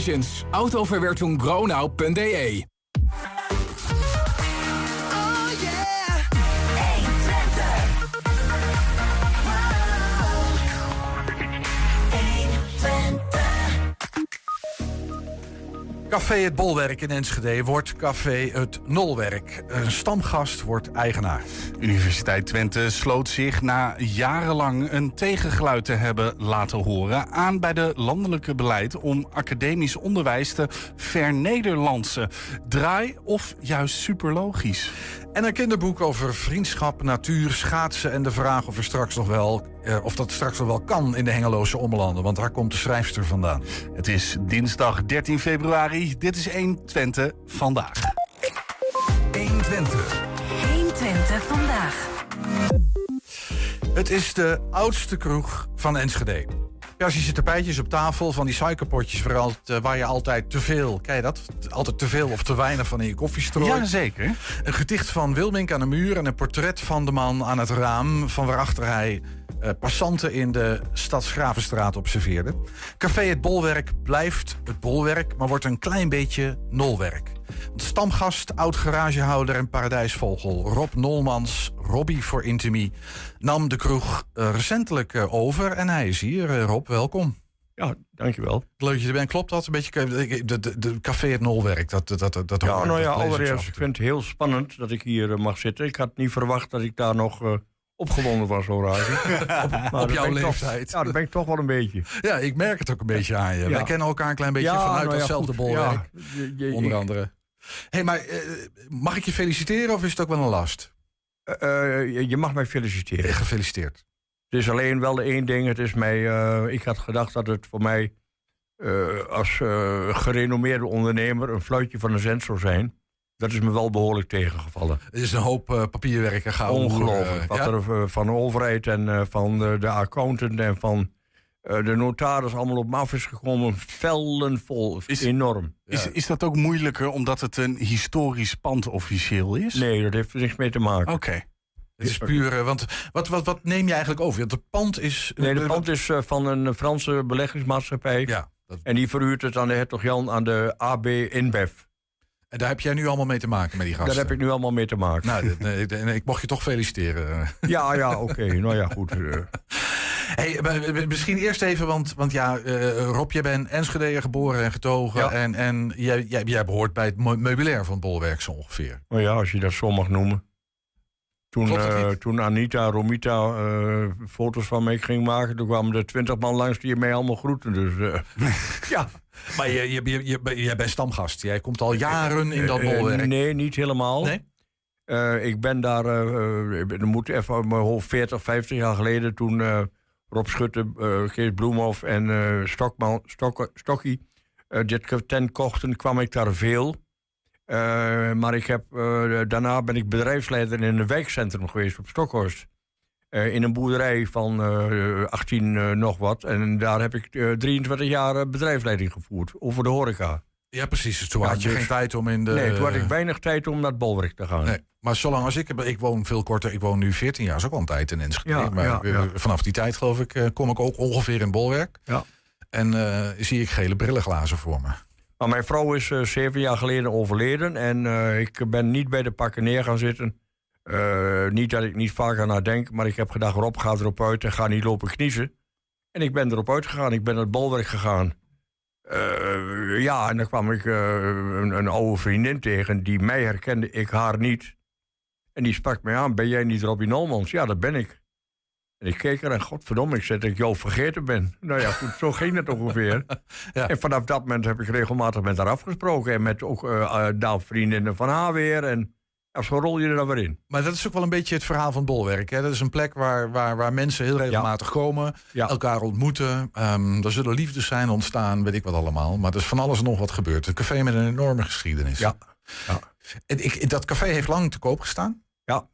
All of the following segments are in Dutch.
Congratulations. Autoverwertung Café Het Bolwerk in Enschede wordt Café Het Nolwerk. Een stamgast wordt eigenaar. Universiteit Twente sloot zich na jarenlang een tegengeluid te hebben laten horen aan bij de landelijke beleid om academisch onderwijs te vernederlandsen. Draai of juist superlogisch? En een kinderboek over vriendschap, natuur, schaatsen en de vraag of er straks nog wel, eh, of dat straks nog wel kan in de Hengeloze Ommelanden. Want daar komt de schrijfster vandaan. Het is dinsdag 13 februari. Dit is 1 Twente vandaag. 120. 120 vandaag. Het is de oudste kroeg van Enschede. Persische tapijtjes op tafel, van die suikerpotjes waar, alt- waar je altijd te veel, ken je dat? Altijd te veel of te weinig van in je koffie strooit. Jazeker. Een gedicht van Wilmink aan de muur en een portret van de man aan het raam... van waarachter hij eh, passanten in de Stadsgravenstraat observeerde. Café Het Bolwerk blijft het bolwerk, maar wordt een klein beetje nolwerk. Want stamgast, oud-garagehouder en paradijsvogel Rob Nolmans, Robbie voor Intimie... nam de kroeg eh, recentelijk eh, over en hij is hier. Rob, welkom. Ja, dankjewel. Leuk dat je er bent. Klopt dat? Een beetje de, de, de, de café Het Nolwerk, dat, dat, dat, dat Ja, nou ja, allereerst, ik vind het heel spannend dat ik hier mag zitten. Ik had niet verwacht dat ik daar nog opgewonden was, zo raar. Maar dat jouw toch- leeftijd. ja, dat ben ik toch wel een beetje. Ja, ik merk het ook een beetje aan je. Wij kennen elkaar een klein beetje vanuit nou goed, bolwerk. onder andere. hey, maar eh, mag ik je feliciteren of is het ook wel een last? eh, eh, je- mag mij feliciteren. Gefeliciteerd. Het is alleen wel één ding. Het is mij, ik had gedacht dat het voor mij als gerenommeerde ondernemer een fluitje van een cent zou zijn. Dat is me wel behoorlijk tegengevallen. Het is een hoop eh, papierwerk en gauw. Ongelooflijk. wat er eh, van de overheid en eh, van de, de accountant en van eh, de notaris allemaal op me af is gekomen. Vellen vol. Is- Enorm. Is, is dat ook moeilijker omdat het een historisch pand officieel is? Nee, dat heeft er niks mee te maken. Oké. Het is puur. eh, want wat, wat, wat neem je eigenlijk over? Want het pand is. Nee, de eh, pand is eh, van een Franse beleggingsmaatschappij. Ja. Dat, En die verhuurt het aan de hertog Jan aan de AB InBev. En daar heb jij nu allemaal mee te maken met die gasten. Daar heb ik nu allemaal mee te maken. Nou, nee, ik- nee, ik mocht je toch feliciteren. Ja, ja, oké. nou ja, goed. eh. Hey, maar, eh, misschien eerst even, want, want ja, eh, Rob, jij bent Enschede geboren en getogen. Ja. En, en jij, jij, jij behoort bij het meubilair van het bolwerk zo ongeveer. Nou ja, als je dat zo mag noemen. Toen, eh, toen Anita, Romita eh, foto's van mij ging maken... toen kwamen er twintig man langs die mij allemaal groeten. Dus eh, ja. Maar je, je, je, je- jij bent stamgast. Jij komt al jaren in dat Eh, bolwerk. nee, niet helemaal. Nee? Eh, ik ben daar, eh, eh, er moet even mijn hoofd 40, 50 jaar geleden... toen eh, Rob Schutte, eh, Kees Bloemhoff en eh Stokman, Stok, Stokkie eh, dit tent kochten... kwam ik daar veel. Eh, maar ik heb, eh, daarna ben ik bedrijfsleider in een wijkcentrum geweest op Stokhorst. Eh, in een boerderij van eh 18 eh, nog wat. En daar heb ik eh, 23 jaar eh, bedrijfsleiding gevoerd over de horeca. Ja, precies. Dus toen Ja, had je dus- geen tijd om in de... nee, toen had ik weinig tijd om naar het bolwerk te gaan. Nee, maar zolang als ik... Ik woon veel korter. Ik woon nu 14 jaar. is ook al een tijd in Enschede. Ja, maar ja, eh, vanaf die tijd, geloof ik, eh, kom ik ook ongeveer in bolwerk. Ja. En eh, zie ik gele brillenglazen voor me. Mijn vrouw is eh, zeven jaar geleden overleden. En eh, ik ben niet bij de pakken neer gaan zitten. Eh, niet dat ik niet vaker naar denk. Maar ik heb gedacht, Rob, ga erop uit en ga niet lopen kniezen. En ik ben erop uitgegaan. Ik ben naar het bolwerk gegaan. Eh, ja, en dan kwam ik eh, een, een oude vriendin tegen die mij herkende, ik haar niet. En die sprak mij aan, ben jij niet Robbie Nolmans? Ja, dat ben ik. En ik keek er en godverdomme, ik zei dat ik jou vergeten ben. Nou ja, goed, zo ging het ongeveer. Ja. En vanaf dat moment heb ik regelmatig met haar afgesproken. En met ook eh, daar vriendinnen van haar weer. En ja, zo rol je er dan weer in. Maar dat is ook wel een beetje het verhaal van bolwerk. Hè? Dat is een plek waar, waar, waar mensen heel regelmatig komen. Ja. Elkaar ontmoeten. Ehm er zullen liefdes zijn ontstaan, weet ik wat allemaal. Maar er is van alles en nog wat gebeurd. Een café met een enorme geschiedenis. Ja. Ja. En ik, dat café heeft lang te koop gestaan. Ja.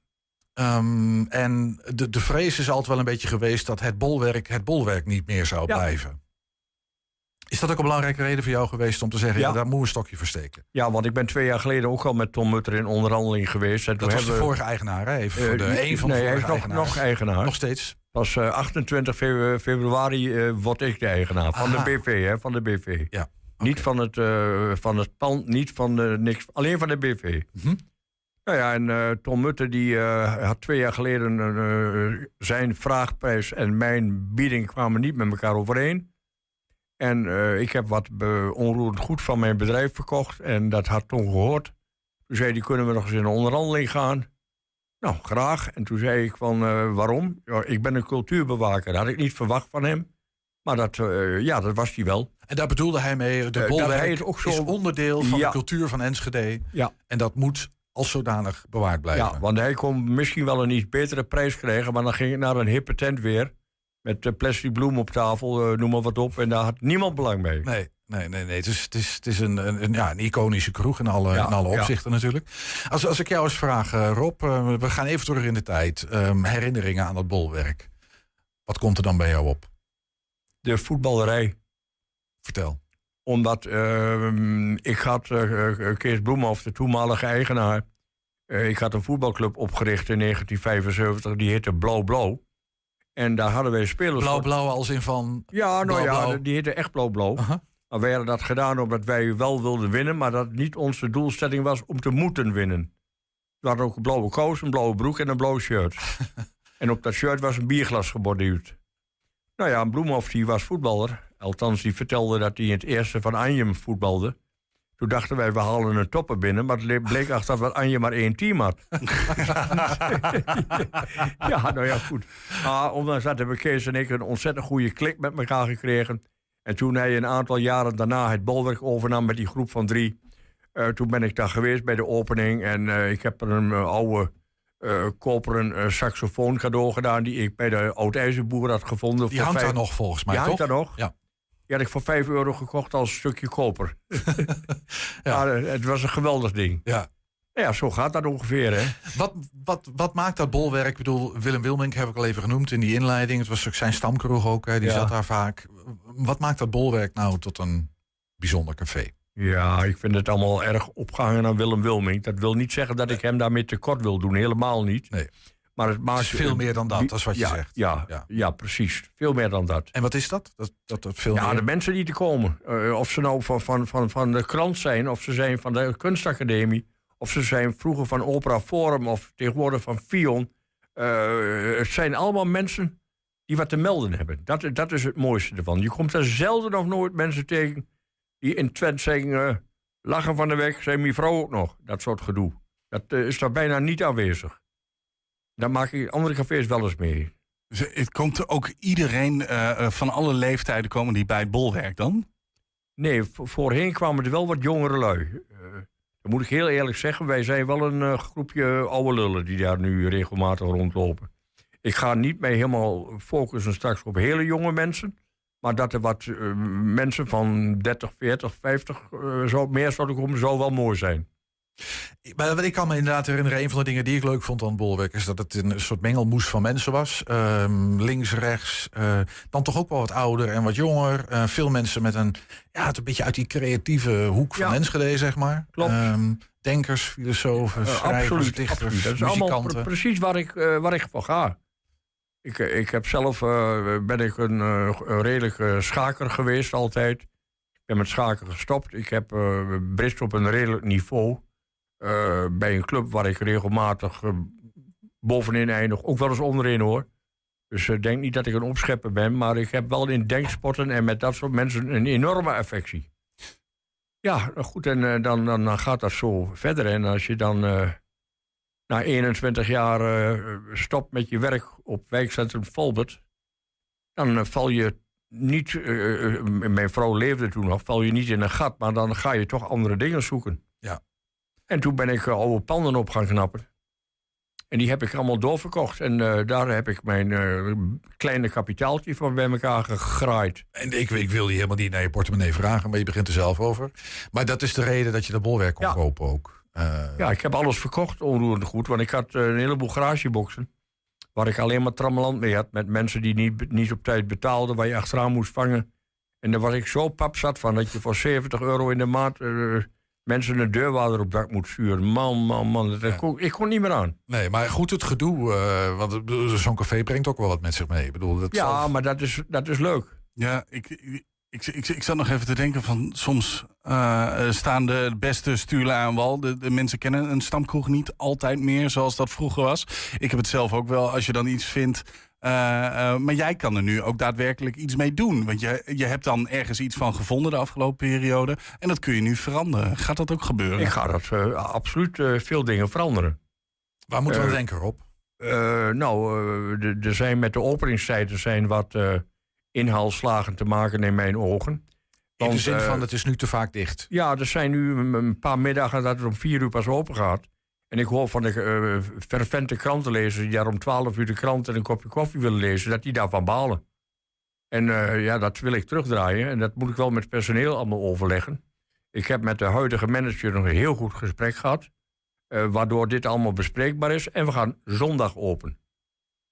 Ehm, en de, de vrees is altijd wel een beetje geweest dat het bolwerk het bolwerk niet meer zou blijven. Is dat ook een belangrijke reden voor jou geweest om te zeggen, ja, Ja. daar moet een stokje versteken? Ja, want ik ben twee jaar geleden ook al met Tom Mutter in onderhandeling geweest. En Dat was de vorige eigenaar, hè? Even eh, voor de nee, een van de nee, hij is nog, eigenaar. Nog steeds. Pas eh, 28 fe- februari eh, word ik de eigenaar van de BV, hè, van de BV. Ja. Niet van het, eh, van het pand, niet van de niks. Alleen van de BV. Mhm. Nou ja, en eh, Tom Mutter die eh, had twee jaar geleden eh, zijn vraagprijs en mijn bieding kwamen niet met elkaar overeen. En eh, ik heb wat be- onroerend goed van mijn bedrijf verkocht en dat had Tom gehoord. Toen zei hij, kunnen we nog eens in een onderhandeling gaan? Nou, graag. En toen zei ik van, eh, waarom? Ja, ik ben een cultuurbewaker. Dat had ik niet verwacht van hem. Maar dat, eh, ja, dat was hij wel. En daar bedoelde hij mee, de bolwerk ook zo- is onderdeel van Ja. de cultuur van Enschede. Ja. En dat moet als zodanig bewaard blijven. Ja, want hij kon misschien wel een iets betere prijs krijgen, maar dan ging ik naar een hippe tent weer. Met eh, plastic bloem op tafel, eh, noem maar wat op. En daar had niemand belang mee. Nee, nee, nee. nee. Het is, het is, het is een, een, ja, een iconische kroeg in alle, Ja, in alle ja. opzichten natuurlijk. Als, als ik jou eens vraag, eh, Rob, we gaan even terug in de tijd. Ehm, herinneringen aan dat bolwerk. Wat komt er dan bij jou op? De voetballerij. Vertel. Omdat eh, ik had, Kees Bloemhoff, de toenmalige eigenaar... ik had een voetbalclub opgericht in 1975, die heette Blauw Blauw. En daar hadden wij spelers... Blauw-blauw als in van... Ja, nou Blauw-blauw. ja, die heette echt Blauw Blauw. Aha. Maar wij hadden dat gedaan omdat wij wel wilden winnen... maar dat niet onze doelstelling was om te moeten winnen. We hadden ook een blauwe kous, een blauwe broek en een blauw shirt. en op dat shirt was een bierglas geborduurd. Nou ja, Bloemhoff die was voetballer. Althans, die vertelde dat hij in het eerste van Anjem voetbalde. Toen dachten wij, we halen een topper binnen. Maar het le- bleek achteraf dat Anje maar één team had. ja, nou ja, goed. Maar ondanks dat hebben Kees en ik een ontzettend goede klik met elkaar gekregen. En toen hij een aantal jaren daarna het bolwerk overnam met die groep van drie... eh, toen ben ik daar geweest bij de opening. En eh, ik heb er een eh, oude koperen saxofoon cadeau gedaan... die ik bij de oud-ijzerboer had gevonden. Die hangt vijf- daar nog volgens mij, die toch? hangt daar nog. Ja. Die had ik voor 5 euro gekocht als stukje koper. Ja. Maar, het was een geweldig ding. Ja. Ja, zo gaat dat ongeveer, hè? Wat, wat, wat maakt dat bolwerk? Ik bedoel, Willem Wilmink heb ik al even genoemd in die inleiding. Het was ook zijn stamkroeg ook, hè, die Ja. zat daar vaak. Wat maakt dat bolwerk nou tot een bijzonder café? Ja, ik vind het allemaal erg opgehangen aan Willem Wilming. Dat wil niet zeggen dat ik hem daarmee tekort wil doen. Helemaal niet. Nee. Maar het is veel meer dan dat, dat is wat je ja, zegt. Ja, Ja. ja. precies. Veel meer dan dat. En wat is dat? Dat, dat, dat veel Ja, meer? de mensen die te komen. Eh, of ze nou van, van, van, van de krant zijn, of ze zijn van de kunstacademie... of ze zijn vroeger van Opera Forum of tegenwoordig van Fion. Eh, het zijn allemaal mensen die wat te melden hebben. Dat, dat is het mooiste ervan. Je komt er zelden of nooit mensen tegen... die in Twente zeggen... eh, lachen van de weg, zijn mijn vrouw ook nog. Dat soort gedoe. Dat is daar bijna niet aanwezig. Daar maak ik andere cafés wel eens mee. Dus Het komt er ook iedereen eh, eh, van alle leeftijden komen die bij het bolwerk dan? Nee, vo- voorheen kwamen er wel wat jongere lui. Eh, dat moet ik heel eerlijk zeggen. Wij zijn wel een groepje oude lullen die daar nu regelmatig rondlopen. Ik ga niet mee helemaal focussen straks op hele jonge mensen. Maar dat er wat mensen van 30, 40, 50 eh, zo, meer zouden komen, zou wel mooi zijn. Maar ik kan me inderdaad herinneren, een van de dingen die ik leuk vond aan het bolwerk, is dat het een soort mengelmoes van mensen was. Ehm, links, rechts, eh, dan toch ook wel wat ouder en wat jonger. Eh, veel mensen met een, ja, het een beetje uit die creatieve hoek van Ja. Enschede, zeg maar. Klopt. Ehm, denkers, filosofen, Eh, schrijvers, absoluut, dichters, absoluut. Dat is allemaal muzikanten. pre- precies waar ik, waar ik voor ga. Ik, ik heb zelf ben ik een, redelijke schaker geweest altijd. Ik ben met schaken gestopt. Ik heb brist op een redelijk niveau. Eh, bij een club waar ik regelmatig eh, bovenin eindig. Ook wel eens onderin hoor. Dus ik denk niet dat ik een opschepper ben. Maar ik heb wel in denksporten en met dat soort mensen een enorme affectie. Ja, goed, en dan, dan, gaat dat zo verder. En als je dan na 21 jaar stopt met je werk op wijkcentrum Volbert... dan val je niet, mijn vrouw leefde toen nog, val je niet in een gat... maar dan ga je toch andere dingen zoeken. En toen ben ik eh, oude panden op gaan knappen. En die heb ik allemaal doorverkocht. En eh, daar heb ik mijn eh, kleine kapitaaltje van bij elkaar gegraaid. En ik, ik wil je helemaal niet naar je portemonnee vragen, maar je begint er zelf over. Maar dat is de reden dat je dat bolwerk kon Ja. kopen ook. Ja, ik heb alles verkocht, onroerend goed. Want ik had een heleboel garageboxen. Waar ik alleen maar trammeland mee had. Met mensen die niet, niet op tijd betaalden. Waar je achteraan moest vangen. En daar was ik zo papzat van. Dat je voor 70 euro in de maand... eh, mensen een deurwaarder op dak moet sturen. Man, man, man. Dat, Ja. kon, ik kon niet meer aan. Nee, maar goed, het gedoe. eh, want ik bedoel, zo'n café brengt ook wel wat met zich mee. Ik bedoel, dat Ja, maar dat is, dat is leuk. Ja, ik, ik- Ik, ik, ik zat nog even te denken van soms uh, staan de beste stuurlen aan wal. De, de, mensen kennen een stamkroeg niet altijd meer zoals dat vroeger was. Ik heb het zelf ook wel als je dan iets vindt. Uh, uh, maar jij kan er nu ook daadwerkelijk iets mee doen. Want je, je hebt dan ergens iets van gevonden de afgelopen periode. En dat kun je nu veranderen. Gaat dat ook gebeuren? Ik ga dat absoluut veel dingen veranderen. Waar moeten we denken, Rob? nou, er zijn met de openingstijden zijn wat inhaalslagen te maken in mijn ogen. In de zin van, het is nu te vaak dicht. Ja, er zijn nu een paar middagen dat het om vier uur pas open gaat. En ik hoor van de uh, fervente krantenlezers die daar om twaalf uur de krant en een kopje koffie willen lezen, dat die daarvan balen. En uh, ja, dat wil ik terugdraaien. En dat moet ik wel met personeel allemaal overleggen. Ik heb met de huidige manager nog een heel goed gesprek gehad. waardoor dit allemaal bespreekbaar is. En we gaan zondag open.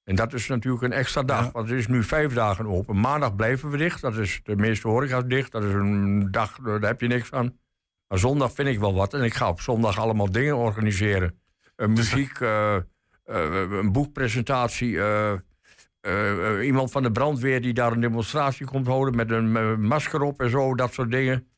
En dat is natuurlijk een extra dag, want het is nu vijf dagen open. Maandag blijven we dicht, dat is de meeste horeca's dicht. Dat is een dag, daar heb je niks aan. Maar zondag vind ik wel wat. En ik ga op zondag allemaal dingen organiseren. Een muziek, uh, uh, een boekpresentatie. Uh, iemand van de brandweer die daar een demonstratie komt houden met een masker op en zo, dat soort dingen.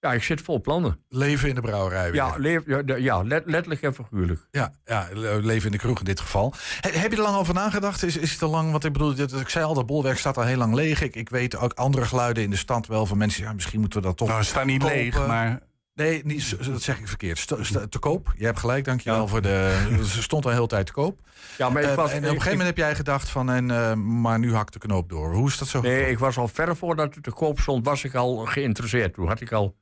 Ja, ik zit vol plannen. Leven in de brouwerij. Ja, leef, ja, letterlijk en figuurlijk. Ja, ja, leven in de kroeg in dit geval. heb je er lang over nagedacht? Is, is het te lang? Want ik bedoel, ik zei al, dat bolwerk staat al heel lang leeg. Ik, ik weet ook andere geluiden in de stad wel van mensen. Ja, misschien moeten we dat toch. Nou, het staat niet leeg, maar. Nee, niet, dat zeg ik verkeerd. te koop. Je hebt gelijk, dankjewel ja. voor de. Ze stond al heel tijd te koop. Ja, maar ik was, en op een gegeven moment heb jij gedaad van, en, uh, maar nu hakt de knoop door. Hoe is dat zo? Nee, ik was al ver voordat het te koop stond, was ik al geïnteresseerd. Toen had ik al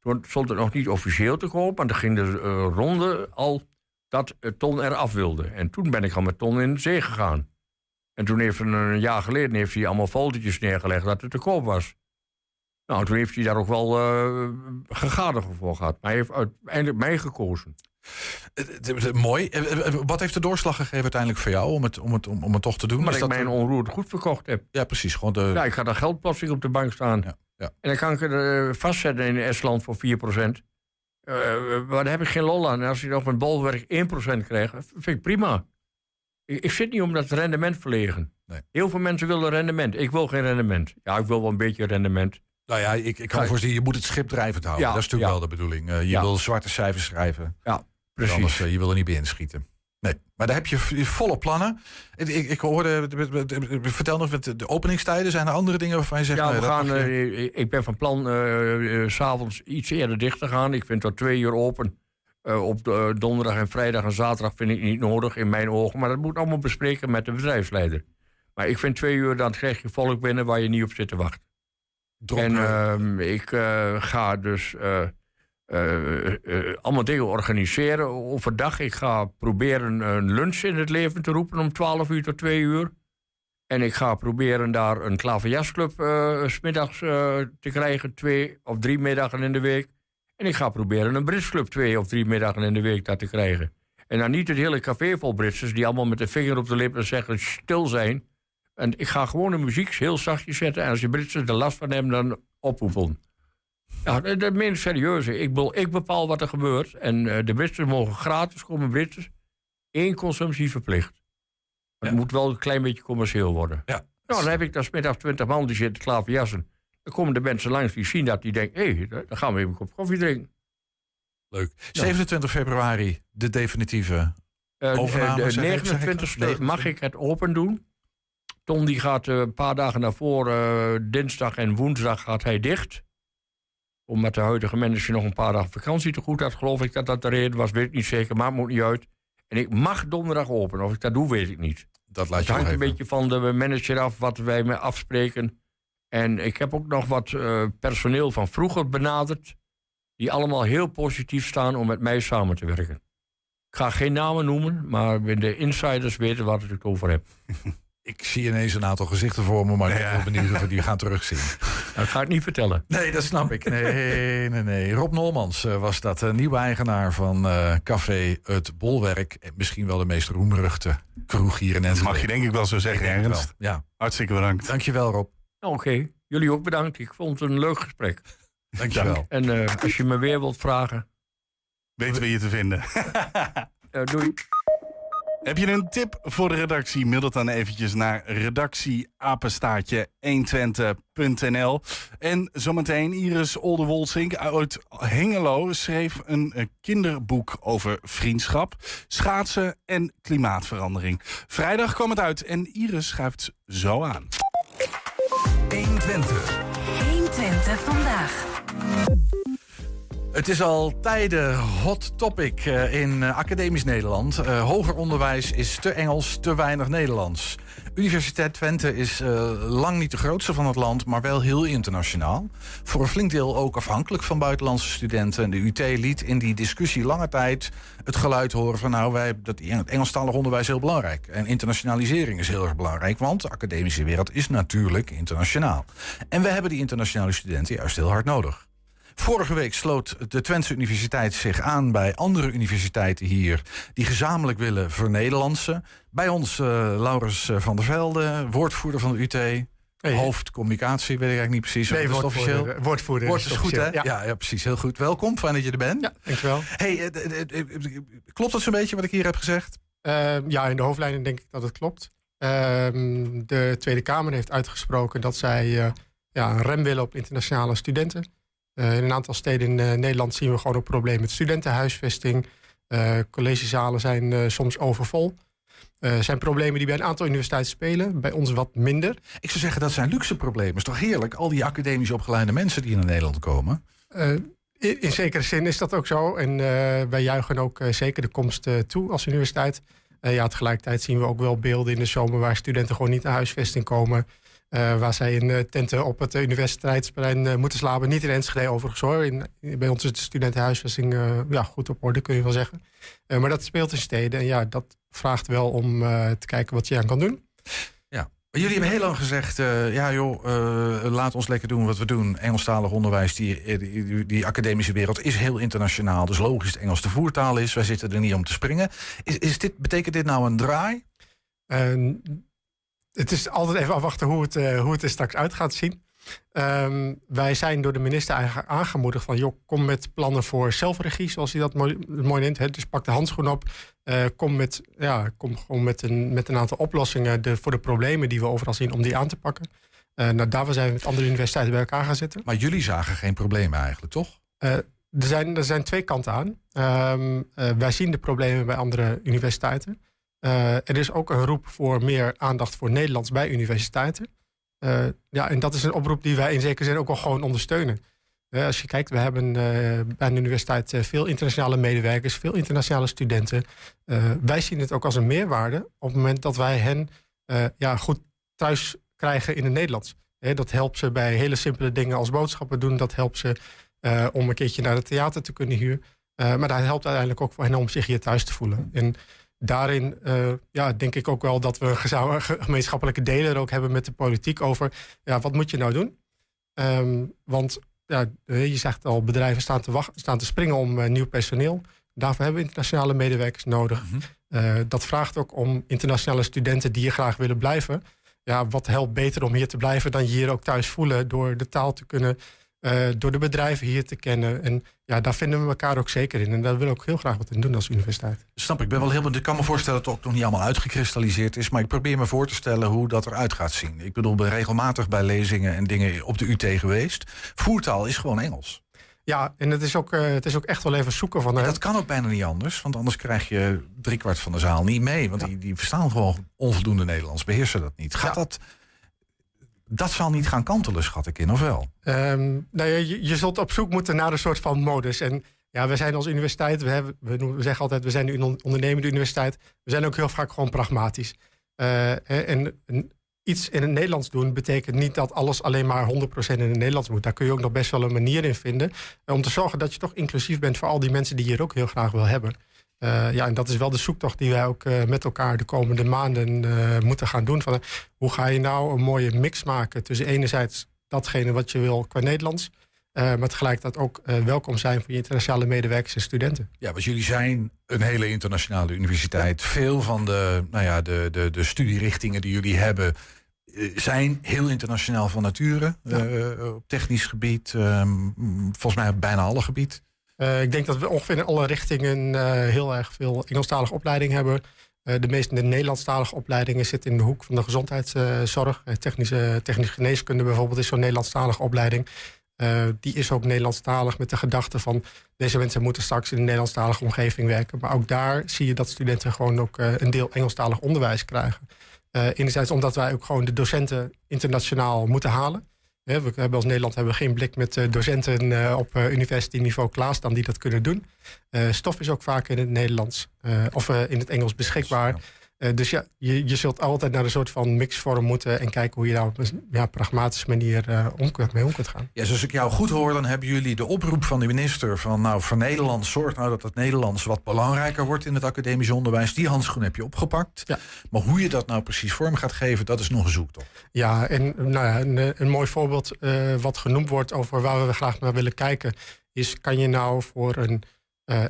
toen stond het nog niet officieel te koop, maar dan ging de uh, ronde al dat Ton eraf wilde. En toen ben ik al met Ton in de zee gegaan. En toen heeft een, een jaar geleden heeft hij allemaal fotootjes neergelegd dat het te koop was. Nou, toen heeft hij daar ook wel uh, gegadigd voor gehad. Maar hij heeft uiteindelijk mij gekozen. Mooi. Wat heeft de doorslag gegeven uiteindelijk voor jou om het, om het, om, om het toch te doen? Maar ik dat mijn onroerend goed verkocht heb. Ja, precies. Gewoon de... Ja, ik ga daar geldplastic op de bank staan. Ja. Ja. En dan kan ik het uh, vastzetten in Estland voor 4%. Uh, eh, maar daar heb ik geen lol aan. En als je nog met bolwerk 1% krijgt, vind ik prima. Ik, ik, zit niet om dat rendement verlegen. Nee. Heel veel mensen willen rendement. Ik wil geen rendement. Ja, ik wil wel een beetje rendement. Nou ja, ik, ik kan voorzien, je moet het schip drijvend houden. Ja, dat is natuurlijk wel de bedoeling. Uh, je wil zwarte cijfers schrijven. Ja, precies. Anders, je wil er niet bij inschieten. Nee, maar daar heb je volle plannen. Ik, ik, hoorde, vertel nog, de openingstijden, zijn er andere dingen waarvan je zegt... Ja, we gaan, ik ben van plan uh, s'avonds iets eerder dicht te gaan. Ik vind dat twee uur open. op de, donderdag en vrijdag en zaterdag vind ik niet nodig in mijn ogen. Maar dat moet allemaal bespreken met de bedrijfsleider. Maar ik vind twee uur, dan krijg je volk binnen waar je niet op zit te wachten. En ehm, ik ga dus uh, uh, allemaal dingen organiseren overdag. Ik ga proberen een lunch in het leven te roepen om 12 uur tot 2 uur. En ik ga proberen daar een klaverjasclub uh, smiddags te krijgen, twee of drie middagen in de week. En ik ga proberen een Britsclub twee of drie middagen in de week daar te krijgen. En dan niet het hele café vol Britsers die allemaal met de vinger op de lippen zeggen stil zijn. En ik ga gewoon de muziek heel zachtjes zetten. En als je Britsers er last van hebben, dan oproepen. Ja, dat meen ik serieus. Ik, ik bepaal wat er gebeurt. En uh, de Britsers mogen gratis komen, Britsers. Eén consumptie verplicht. Het moet wel een klein beetje commercieel worden. Ja. Nou, dan heb ik daar smiddag twintig man die zitten klaar voor jassen. Dan komen de mensen langs die zien dat, die denken... hé, hey, dan gaan we even een kop koffie drinken. Leuk. 27 februari, de definitieve uh, overname. De, 29 ik, mag ik het open doen. Ton die gaat een paar dagen daarvoor, uh, dinsdag en woensdag, gaat hij dicht omdat de huidige manager nog een paar dagen vakantie te goed had, geloof ik dat dat de reden was. Weet ik niet zeker, maar het moet niet uit. En ik mag donderdag open. Of ik dat doe, weet ik niet. Dat laat het je hangt een beetje van de manager af, wat wij mee afspreken. En ik heb ook nog wat uh, personeel van vroeger benaderd. Die allemaal heel positief staan om met mij samen te werken. Ik ga geen namen noemen, maar de insiders weten waar ik het over heb. ik zie ineens een aantal gezichten voor me, maar ik ben benieuwd of we die gaan terugzien. Dat ga ik niet vertellen. Nee, dat snap ik. Nee, nee, nee. Rob Nolmans eh, was dat, uh, nieuwe eigenaar van uh, Café Het Bolwerk. Misschien wel de meest roemruchte kroeg hier in Enschede. Mag je denk ik wel zo zeggen, Ernst. Ja. Hartstikke bedankt. Dankjewel, Rob. Oké, jullie ook bedankt. Ik vond het een leuk gesprek. Dankjewel. En als je me weer wilt vragen... Weten we je te vinden. doei. Heb je een tip voor de redactie? Mail dat dan eventjes naar redactieapenstaartje120.nl. En zometeen Iris Oldewolsink uit Hengelo schreef een eh, kinderboek over vriendschap, schaatsen en klimaatverandering. Vrijdag kwam het uit en Iris schuift zo aan. 120. 120 vandaag. Het is al tijden hot topic eh, in eh, academisch Nederland. Eh, hoger onderwijs is te Engels, te weinig Nederlands. Universiteit Twente is lang niet de grootste van het land, maar wel heel internationaal. Voor een flink deel ook afhankelijk van buitenlandse studenten. En de UT liet in die discussie lange tijd het geluid horen van nou, wij, dat het Engelstalig onderwijs heel belangrijk. En internationalisering is heel erg belangrijk, want de academische wereld is natuurlijk internationaal. En we hebben die internationale studenten juist heel hard nodig. Vorige week sloot de Twentse Universiteit zich aan bij andere universiteiten hier... die gezamenlijk willen vernederlandsen. Bij ons uh, Laurens van der Velde, woordvoerder van de UT... Hey. Hoofdcommunicatie, weet ik eigenlijk niet precies. Nee, woordvoerder. Officieel. Woordvoerder. Woord is goed, hè? Ja. ja. precies. Heel goed. Welkom. Fijn dat je er bent. Ja, dankjewel. Hey, uh, klopt dat zo'n beetje wat ik hier heb gezegd? Ehm, ja, in de hoofdlijnen denk ik dat het klopt. Ehm, de Tweede Kamer heeft uitgesproken dat zij ja, een rem willen op internationale studenten. Eh, in een aantal steden in eh, Nederland zien we gewoon een probleem met studentenhuisvesting. Uh, collegezalen zijn soms overvol. Uh, zijn problemen die bij een aantal universiteiten spelen, bij ons wat minder. Ik zou zeggen dat zijn luxe problemen. is toch heerlijk, al die academisch opgeleide mensen die naar Nederland komen? In, in, zekere zin is dat ook zo. En wij juichen ook zeker de komst toe als universiteit. ja, tegelijkertijd zien we ook wel beelden in de zomer waar studenten gewoon niet naar huisvesting komen. Uh, waar zij in uh, tenten op het universiteitsplein uh, moeten slapen. Niet in Enschede overigens hoor. In, bij ons is de studentenhuisvesting ja, goed op orde, kun je wel zeggen. maar dat speelt in steden. En ja, dat vraagt wel om te kijken wat je aan kan doen. Ja. Jullie hebben heel lang gezegd, ja joh, laat ons lekker doen wat we doen. Engelstalig onderwijs, die, die, die, academische wereld is heel internationaal. Dus logisch dat Engels de voertaal is. Wij zitten er niet om te springen. Is, is dit, betekent dit nou een draai? Het is altijd even afwachten hoe het, uh, hoe het er straks uit gaat zien. Um, wij zijn door de minister eigenlijk aangemoedigd van... joh, kom met plannen voor zelfregie, zoals hij dat mooi, mooi neemt. Hè. Dus pak de handschoen op. Uh, kom met, ja, kom gewoon met een, met een aantal oplossingen de, voor de problemen die we overal zien... om die aan te pakken. Uh, nou, daarvoor zijn we met andere universiteiten bij elkaar gaan zitten. Maar jullie zagen geen problemen eigenlijk, toch? er, zijn, er zijn twee kanten aan. Um, wij zien de problemen bij andere universiteiten. Uh, er is ook een roep voor meer aandacht voor Nederlands bij universiteiten. Uh, ja, en dat is een oproep die wij in zekere zin ook wel gewoon ondersteunen. Uh, als je kijkt, we hebben bij de universiteit veel internationale medewerkers, veel internationale studenten. wij zien het ook als een meerwaarde op het moment dat wij hen ja, goed thuis krijgen in het Nederlands. dat helpt ze bij hele simpele dingen als boodschappen doen. Dat helpt ze om een keertje naar het theater te kunnen huren. maar dat helpt uiteindelijk ook voor hen om zich hier thuis te voelen. En daarin uh, ja, denk ik ook wel dat we een gemeenschappelijke delen ook hebben met de politiek over ja, wat moet je nou doen? Um, want ja, je zegt al, bedrijven staan te, wachten, staan te springen om uh, nieuw personeel. Daarvoor hebben we internationale medewerkers nodig. Mm -hmm. uh, dat vraagt ook om internationale studenten die hier graag willen blijven. Ja, wat helpt beter om hier te blijven dan je hier ook thuis voelen door de taal te kunnen uh, door de bedrijven hier te kennen. En ja, daar vinden we elkaar ook zeker in. En daar willen we ook heel graag wat in doen als universiteit. Snap, ik ben wel heel Ik kan me voorstellen dat het ook nog niet allemaal uitgekristalliseerd is. Maar ik probeer me voor te stellen hoe dat eruit gaat zien. Ik bedoel, ben regelmatig bij lezingen en dingen op de UT geweest. Voertaal is gewoon Engels. Ja, en het is ook, uh, het is ook echt wel even zoeken van... Uh, dat kan ook bijna niet anders, want anders krijg je driekwart van de zaal niet mee. Want ja. die, die verstaan gewoon onvoldoende Nederlands, beheersen dat niet. Gaat ja. dat dat zal niet gaan kantelen, schat ik in, of wel? Um, nou je, je, zult op zoek moeten naar een soort van modus. En ja, we zijn als universiteit, we, hebben, we, zeggen altijd, we zijn een ondernemende universiteit. We zijn ook heel vaak gewoon pragmatisch. Uh, en, en, iets in het Nederlands doen betekent niet dat alles alleen maar 100% in het Nederlands moet. Daar kun je ook nog best wel een manier in vinden. Uh, om te zorgen dat je toch inclusief bent voor al die mensen die hier ook heel graag wil hebben. Uh, ja, en dat is wel de zoektocht die wij ook uh, met elkaar de komende maanden uh, moeten gaan doen. Van, hoe ga je nou een mooie mix maken tussen enerzijds datgene wat je wil qua Nederlands... maar tegelijkertijd ook welkom zijn voor je internationale medewerkers en studenten. Ja, want jullie zijn een hele internationale universiteit. Ja. Veel van de, nou ja, de, de, de studierichtingen die jullie hebben zijn heel internationaal van nature. Ja. op technisch gebied, um, volgens mij op bijna alle gebied. Uh, ik denk dat we ongeveer in alle richtingen uh, heel erg veel Engelstalige opleiding hebben. de meeste Nederlandstalige opleidingen zitten in de hoek van de gezondheidszorg. technische, technische geneeskunde bijvoorbeeld is zo'n Nederlandstalige opleiding. die is ook Nederlandstalig met de gedachte van deze mensen moeten straks in een Nederlandstalige omgeving werken. Maar ook daar zie je dat studenten gewoon ook een deel Engelstalig onderwijs krijgen. Uh, enerzijds omdat wij ook gewoon de docenten internationaal moeten halen. We hebben als Nederland hebben we geen blik met uh, docenten uh, op university-niveau klaarstaan die dat kunnen doen. stof is ook vaak in het Nederlands of in het Engels beschikbaar. Uh, dus ja, je, je zult altijd naar een soort van mixvorm moeten en kijken hoe je daar op een ja, pragmatische manier uh, om, mee om kunt gaan. Ja, zoals ik jou goed hoor, dan hebben jullie de oproep van de minister van nou voor Nederland zorg nou dat het Nederlands wat belangrijker wordt in het academisch onderwijs. Die handschoen heb je opgepakt. Ja. Maar hoe je dat nou precies vorm gaat geven, dat is nog een zoektocht. Ja, en nou ja, een, een mooi voorbeeld uh, wat genoemd wordt over waar we graag naar willen kijken, is kan je nou voor een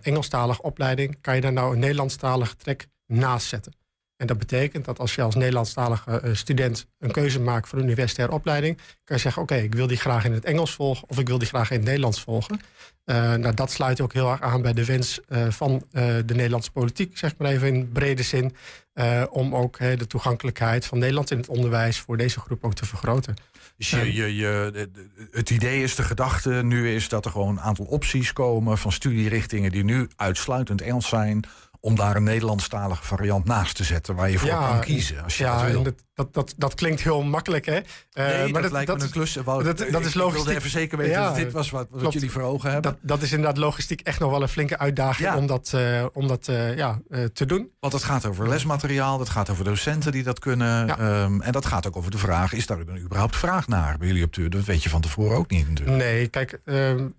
Engelstalige opleiding, kan je daar nou een Nederlandstalige trek naast zetten? En dat betekent dat als je als Nederlandstalige eh, student een keuze maakt voor een universitaire opleiding, kan je zeggen: Oké, ik wil die graag in het Engels volgen of ik wil die graag in het Nederlands volgen. Uh, nou, dat sluit ook heel erg aan bij de wens uh, van de Nederlandse politiek, zeg maar even in brede zin, om ook de toegankelijkheid van Nederland in het onderwijs voor deze groep ook te vergroten. Dus je, je, je, het idee is, de gedachte nu is dat er gewoon een aantal opties komen van studierichtingen die nu uitsluitend Engels zijn om daar een Nederlandstalige variant naast te zetten waar je voor kan kiezen. Als je ja, dat, wil. Dat, dat, dat, dat, klinkt heel makkelijk, hè? Uh, nee, maar dat, lijkt me een klus. Dat, dat, dat is logistiek. Ik wilde even zeker weten dat dit was wat, wat jullie voor ogen hebben. Dat, dat is inderdaad logistiek echt nog wel een flinke uitdaging om dat, uh, om dat uh, ja, te doen. Want het gaat over lesmateriaal, het gaat over docenten die dat kunnen. Um, en dat gaat ook over de vraag, is daar überhaupt vraag naar bij jullie op de Dat weet je van tevoren ook niet natuurlijk. Nee, kijk, um,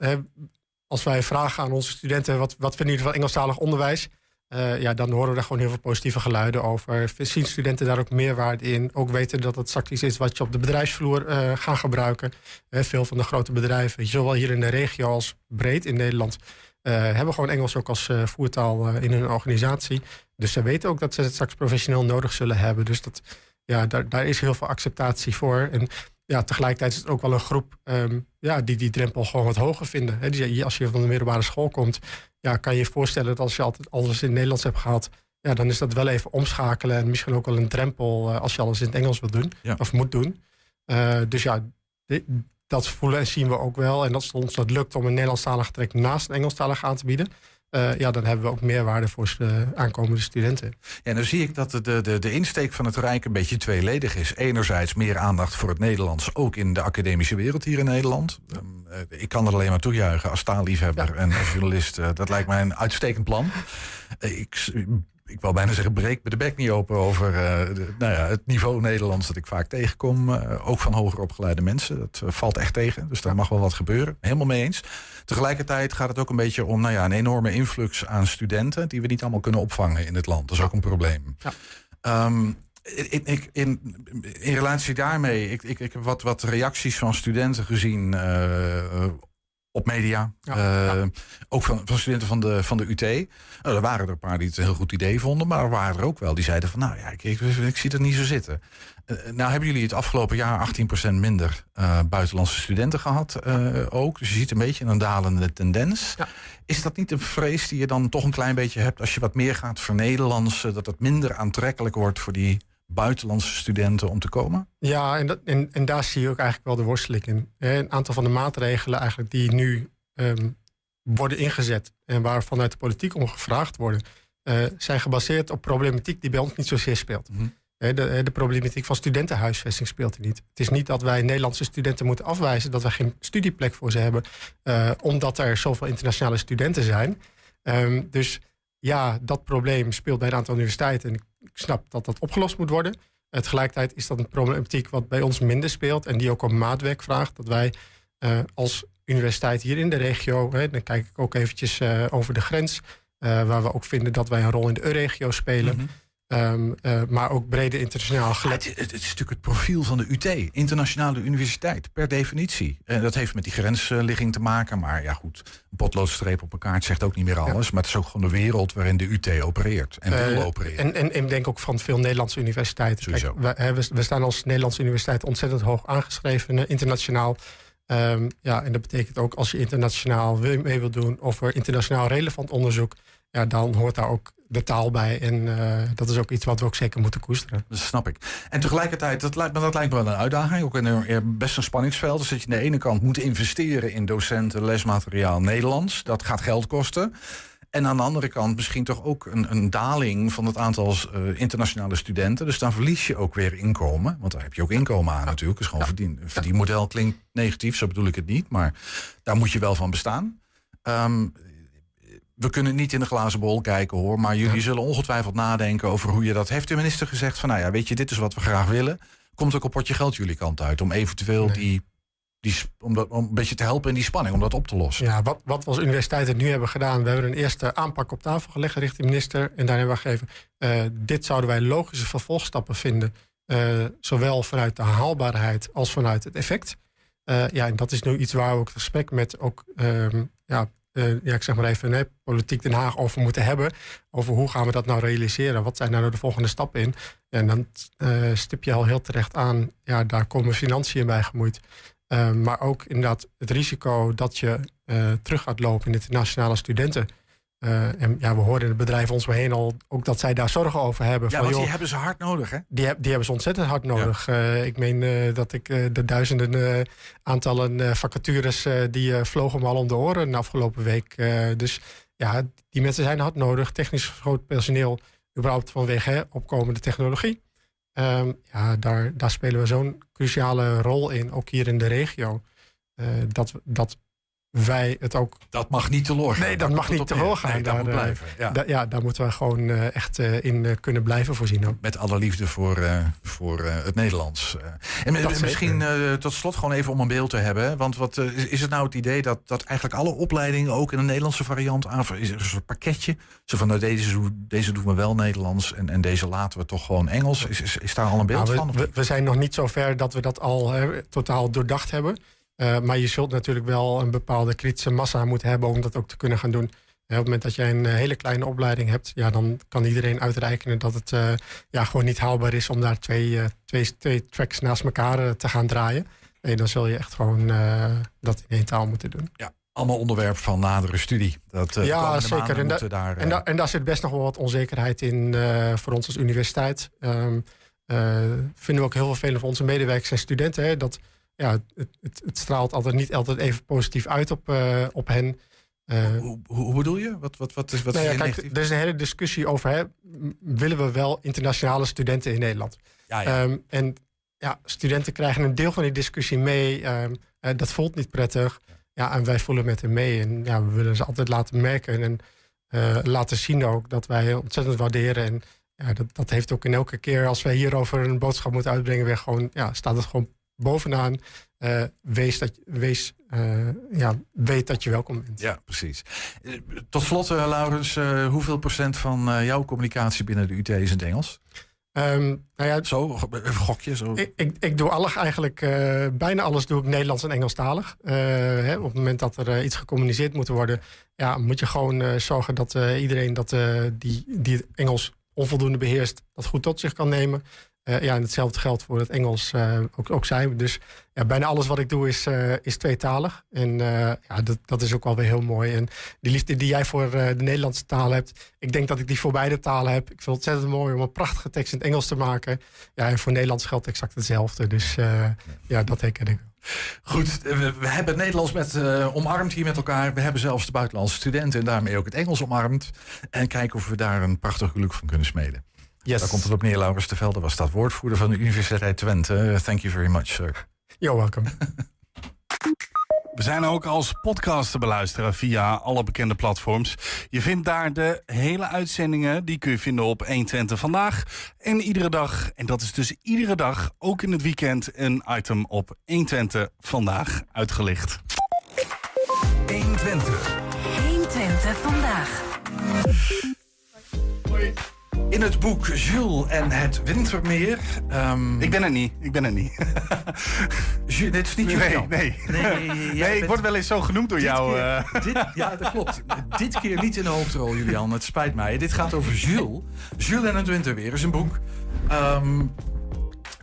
als wij vragen aan onze studenten... wat, wat vinden jullie van Engelstalig onderwijs... Uh, ja, dan horen we daar gewoon heel veel positieve geluiden over. Zien studenten daar ook meerwaarde in? Ook weten dat het straks iets is wat je op de bedrijfsvloer uh, gaat gebruiken. Uh, veel van de grote bedrijven, zowel hier in de regio als breed in Nederland, hebben gewoon Engels ook als voertaal in hun organisatie. Dus ze weten ook dat ze het straks professioneel nodig zullen hebben. Dus dat, ja, daar, daar is heel veel acceptatie voor. En ja, tegelijkertijd is het ook wel een groep um, ja, die die drempel gewoon wat hoger vinden. Dus als je van de middelbare school komt, ja, kan je je voorstellen dat als je altijd alles in het Nederlands hebt gehad, ja, dan is dat wel even omschakelen en misschien ook wel een drempel uh, als je alles in het Engels wil doen of moet doen. Uh, dus ja, dit, dat voelen en zien we ook wel. En dat ons dat lukt om een Nederlandstalige trek naast een Engelstalig aan te bieden. Uh, ja, dan hebben we ook meerwaarde voor de aankomende studenten. Ja, dan zie ik dat de, de, de insteek van het Rijk een beetje tweeledig is. Enerzijds meer aandacht voor het Nederlands, ook in de academische wereld hier in Nederland. Um, ik kan er alleen maar toejuichen als taalliefhebber ja. en als journalist. Uh, dat lijkt mij een uitstekend plan. Ik ik wil bijna zeggen, breek me de bek niet open over uh, de, nou ja, het niveau Nederlands dat ik vaak tegenkom. Uh, ook van hoger opgeleide mensen. Dat uh, valt echt tegen. Dus daar mag wel wat gebeuren. Helemaal mee eens. Tegelijkertijd gaat het ook een beetje om nou ja, een enorme influx aan studenten. die we niet allemaal kunnen opvangen in het land. Dat is ook een probleem. Ja. Um, in, in, in, in, relatie daarmee, ik, ik, ik heb wat, wat reacties van studenten gezien op media. Ja, uh, Ook van, van, studenten van de, van de UT. Nou, er waren er een paar die het een heel goed idee vonden. Maar er waren er ook wel die zeiden van... nou ja, ik, ik, ik zie het niet zo zitten. Uh, nou hebben jullie het afgelopen jaar 18% minder uh, buitenlandse studenten gehad ook. Dus je ziet een beetje een dalende tendens. Ja. Is dat niet een vrees die je dan toch een klein beetje hebt... als je wat meer gaat vernederlandsen... dat het minder aantrekkelijk wordt voor die buitenlandse studenten om te komen? Ja, en, dat, en, en daar zie je ook eigenlijk wel de worsteling in. Een aantal van de maatregelen eigenlijk die nu um, worden ingezet... en waar vanuit de politiek om gevraagd worden... Uh, zijn gebaseerd op problematiek die bij ons niet zozeer speelt. Mm -hmm. de, de, problematiek van studentenhuisvesting speelt er niet. Het is niet dat wij Nederlandse studenten moeten afwijzen... dat wij geen studieplek voor ze hebben... Uh, omdat er zoveel internationale studenten zijn. Um, dus ja, dat probleem speelt bij een aantal universiteiten. En ik snap dat dat opgelost moet worden. Tegelijkertijd is dat een problematiek wat bij ons minder speelt... en die ook om maatwerk vraagt. Dat wij uh, als universiteit hier in de regio... Hè, dan kijk ik ook eventjes uh, over de grens... waar we ook vinden dat wij een rol in de EU-regio spelen... -hmm. Um, uh, maar ook brede internationaal gelet. het, het, is natuurlijk het profiel van de UT, internationale universiteit, per definitie. En dat heeft met die grensligging te maken. Maar ja, goed, een potloodstreep op elkaar zegt ook niet meer alles. Ja. Maar het is ook gewoon de wereld waarin de UT opereert en uh, wil opereren. En, en, en ik denk ook van veel Nederlandse universiteiten. Kijk, we, we, we, staan als Nederlandse universiteit ontzettend hoog aangeschreven internationaal. Um, ja, en dat betekent ook als je internationaal mee wil doen of er internationaal relevant onderzoek, ja, dan hoort daar ook de taal bij. En eh, dat is ook iets wat we ook zeker moeten koesteren. Dat snap ik. En tegelijkertijd, dat lijkt me, dat lijkt me wel een uitdaging. Ook een, best een spanningsveld. Dus dat je aan de ene kant moet investeren in docenten, lesmateriaal Nederlands. Dat gaat geld kosten. En aan de andere kant misschien toch ook een, een daling van het aantal uh, internationale studenten. Dus dan verlies je ook weer inkomen. Want daar heb je ook inkomen aan natuurlijk. Dus gewoon verdien, verdienmodel klinkt negatief, zo bedoel ik het niet. Maar daar moet je wel van bestaan. Um, we kunnen niet in de glazen bol kijken hoor. Maar jullie zullen ongetwijfeld nadenken over hoe je dat. Heeft de minister gezegd van nou ja, weet je, dit is wat we graag willen. Komt ook een potje geld jullie kant uit om eventueel die die, om, dat, om een beetje te helpen in die spanning, om dat op te lossen. Ja, wat, wat we als universiteiten nu hebben gedaan, we hebben een eerste aanpak op tafel gelegd richting de minister. En daar hebben we gegeven, uh, dit zouden wij logische vervolgstappen vinden. Uh, zowel vanuit de haalbaarheid als vanuit het effect. Uh, ja, en dat is nu iets waar we ook het gesprek met ook, ehm, ja, ja, ik zeg maar even, nee, politiek Den Haag over moeten hebben. Over hoe gaan we dat nou realiseren? Wat zijn nou de volgende stappen in? En dan stip je al heel terecht aan, ja, daar komen financiën bij gemoeid. Uh, maar ook inderdaad het risico dat je uh, terug gaat lopen in internationale studenten. Uh, en ja, we horen in het bedrijf ons heen al ook dat zij daar zorgen over hebben. Ja, van, want die hebben ze hard nodig, hè? Die, die hebben ze ontzettend hard nodig. Ja. ik meen dat ik de duizenden aantallen vacatures... die vlogen me al om de oren de afgelopen week. dus ja, die mensen zijn hard nodig. Technisch groot personeel, überhaupt vanwege hè, opkomende technologie. Um, ja, daar, daar spelen we zo'n cruciale rol in, ook hier in de regio. Dat, dat wij het ook. Dat mag niet te gaan. Nee, dat mag niet te gaan. Nee, daar, moet blijven. Ja. Da, ja, daar moeten we gewoon uh, echt uh, in kunnen blijven voorzien. Ook. Met alle liefde voor, voor het Nederlands. en dat misschien tot slot gewoon even om een beeld te hebben. Want wat, is het nou het idee dat, dat eigenlijk alle opleidingen ook in een Nederlandse variant aan. Is er een soort pakketje? Zo van nou, deze, deze doen we wel Nederlands en, en deze laten we toch gewoon Engels. Is, is, is daar al een beeld nou, van? We, we, zijn nog niet zo ver dat we dat al totaal doordacht hebben. Uh, maar je zult natuurlijk wel een bepaalde kritische massa moeten hebben om dat ook te kunnen gaan doen. op het moment dat jij een hele kleine opleiding hebt, ja, dan kan iedereen uitrekenen dat het uh, ja, gewoon niet haalbaar is om daar twee, uh, twee, twee tracks naast elkaar te gaan draaien. Nee, dan zul je echt gewoon dat in één taal moeten doen. Ja. Allemaal onderwerp van nadere studie. Dat, ja, zeker. En, da daar, en, da en, daar zit best nog wel wat onzekerheid in voor ons als universiteit. Um, vinden we ook heel vervelend voor onze medewerkers en studenten. Hè, dat ja, het, het, het, straalt altijd niet altijd even positief uit op, uh, op hen. Uh, hoe, hoe, bedoel je? Wat, wat, wat is, wat nou is ja, kijk, er is een hele discussie over: hè, willen we wel internationale studenten in Nederland? Ja, ja. Um, en ja, studenten krijgen een deel van die discussie mee. Um, uh, dat voelt niet prettig. Ja, en wij voelen met hen mee. En ja, we willen ze altijd laten merken en laten zien ook dat wij ontzettend waarderen. En ja, dat, dat heeft ook in elke keer als wij hierover een boodschap moeten uitbrengen, weer gewoon, ja, staat het gewoon bovenaan. Uh, wees dat, wees, uh, ja, weet dat je welkom bent. Ja, precies. Uh, tot slot, Laurens, hoeveel procent van jouw communicatie binnen de UT is in het Engels? Um, nou ja, zo, even gokje. Zo. Ik, ik, ik doe alles eigenlijk, bijna alles doe ik Nederlands en Engelstalig. Hè, op het moment dat er iets gecommuniceerd moet worden, ja, moet je gewoon zorgen dat iedereen dat, die, die het Engels onvoldoende beheerst, dat goed tot zich kan nemen. Uh, ja, en hetzelfde geldt voor het Engels uh, ook, ook zijn. Dus bijna alles wat ik doe is, uh, is tweetalig. En ja, dat, dat is ook wel weer heel mooi. En die liefde die jij voor de Nederlandse taal hebt, ik denk dat ik die voor beide talen heb. Ik vind het ontzettend mooi om een prachtige tekst in het Engels te maken. Ja, en voor Nederlands geldt exact hetzelfde. Dus ja, dat herken ik. Goed, we, hebben het Nederlands met, omarmd hier met elkaar. We hebben zelfs de buitenlandse studenten en daarmee ook het Engels omarmd. En kijken of we daar een prachtig geluk van kunnen smeden. Yes. Daar komt het op neer. Laurens de Velde was dat woordvoerder van de Universiteit Twente. Thank you very much, sir. You're welcome. We zijn ook als podcast te beluisteren via alle bekende platforms. Je vindt daar de hele uitzendingen. Die kun je vinden op 120 vandaag. En iedere dag, en dat is dus iedere dag, ook in het weekend, een item op 120 vandaag uitgelicht. 120. 120 vandaag. Hoi. In het boek Jules en het Wintermeer. Um... Ik ben er niet. Ik ben er niet. Jules, dit is niet Jules. Nee, nee. nee, nee ik word wel eens zo genoemd door jou. Keer, uh... dit, ja, dat klopt. dit keer niet in de hoofdrol, Julian. Het spijt mij. Dit gaat over Jules. Jules en het Wintermeer is een boek. Um,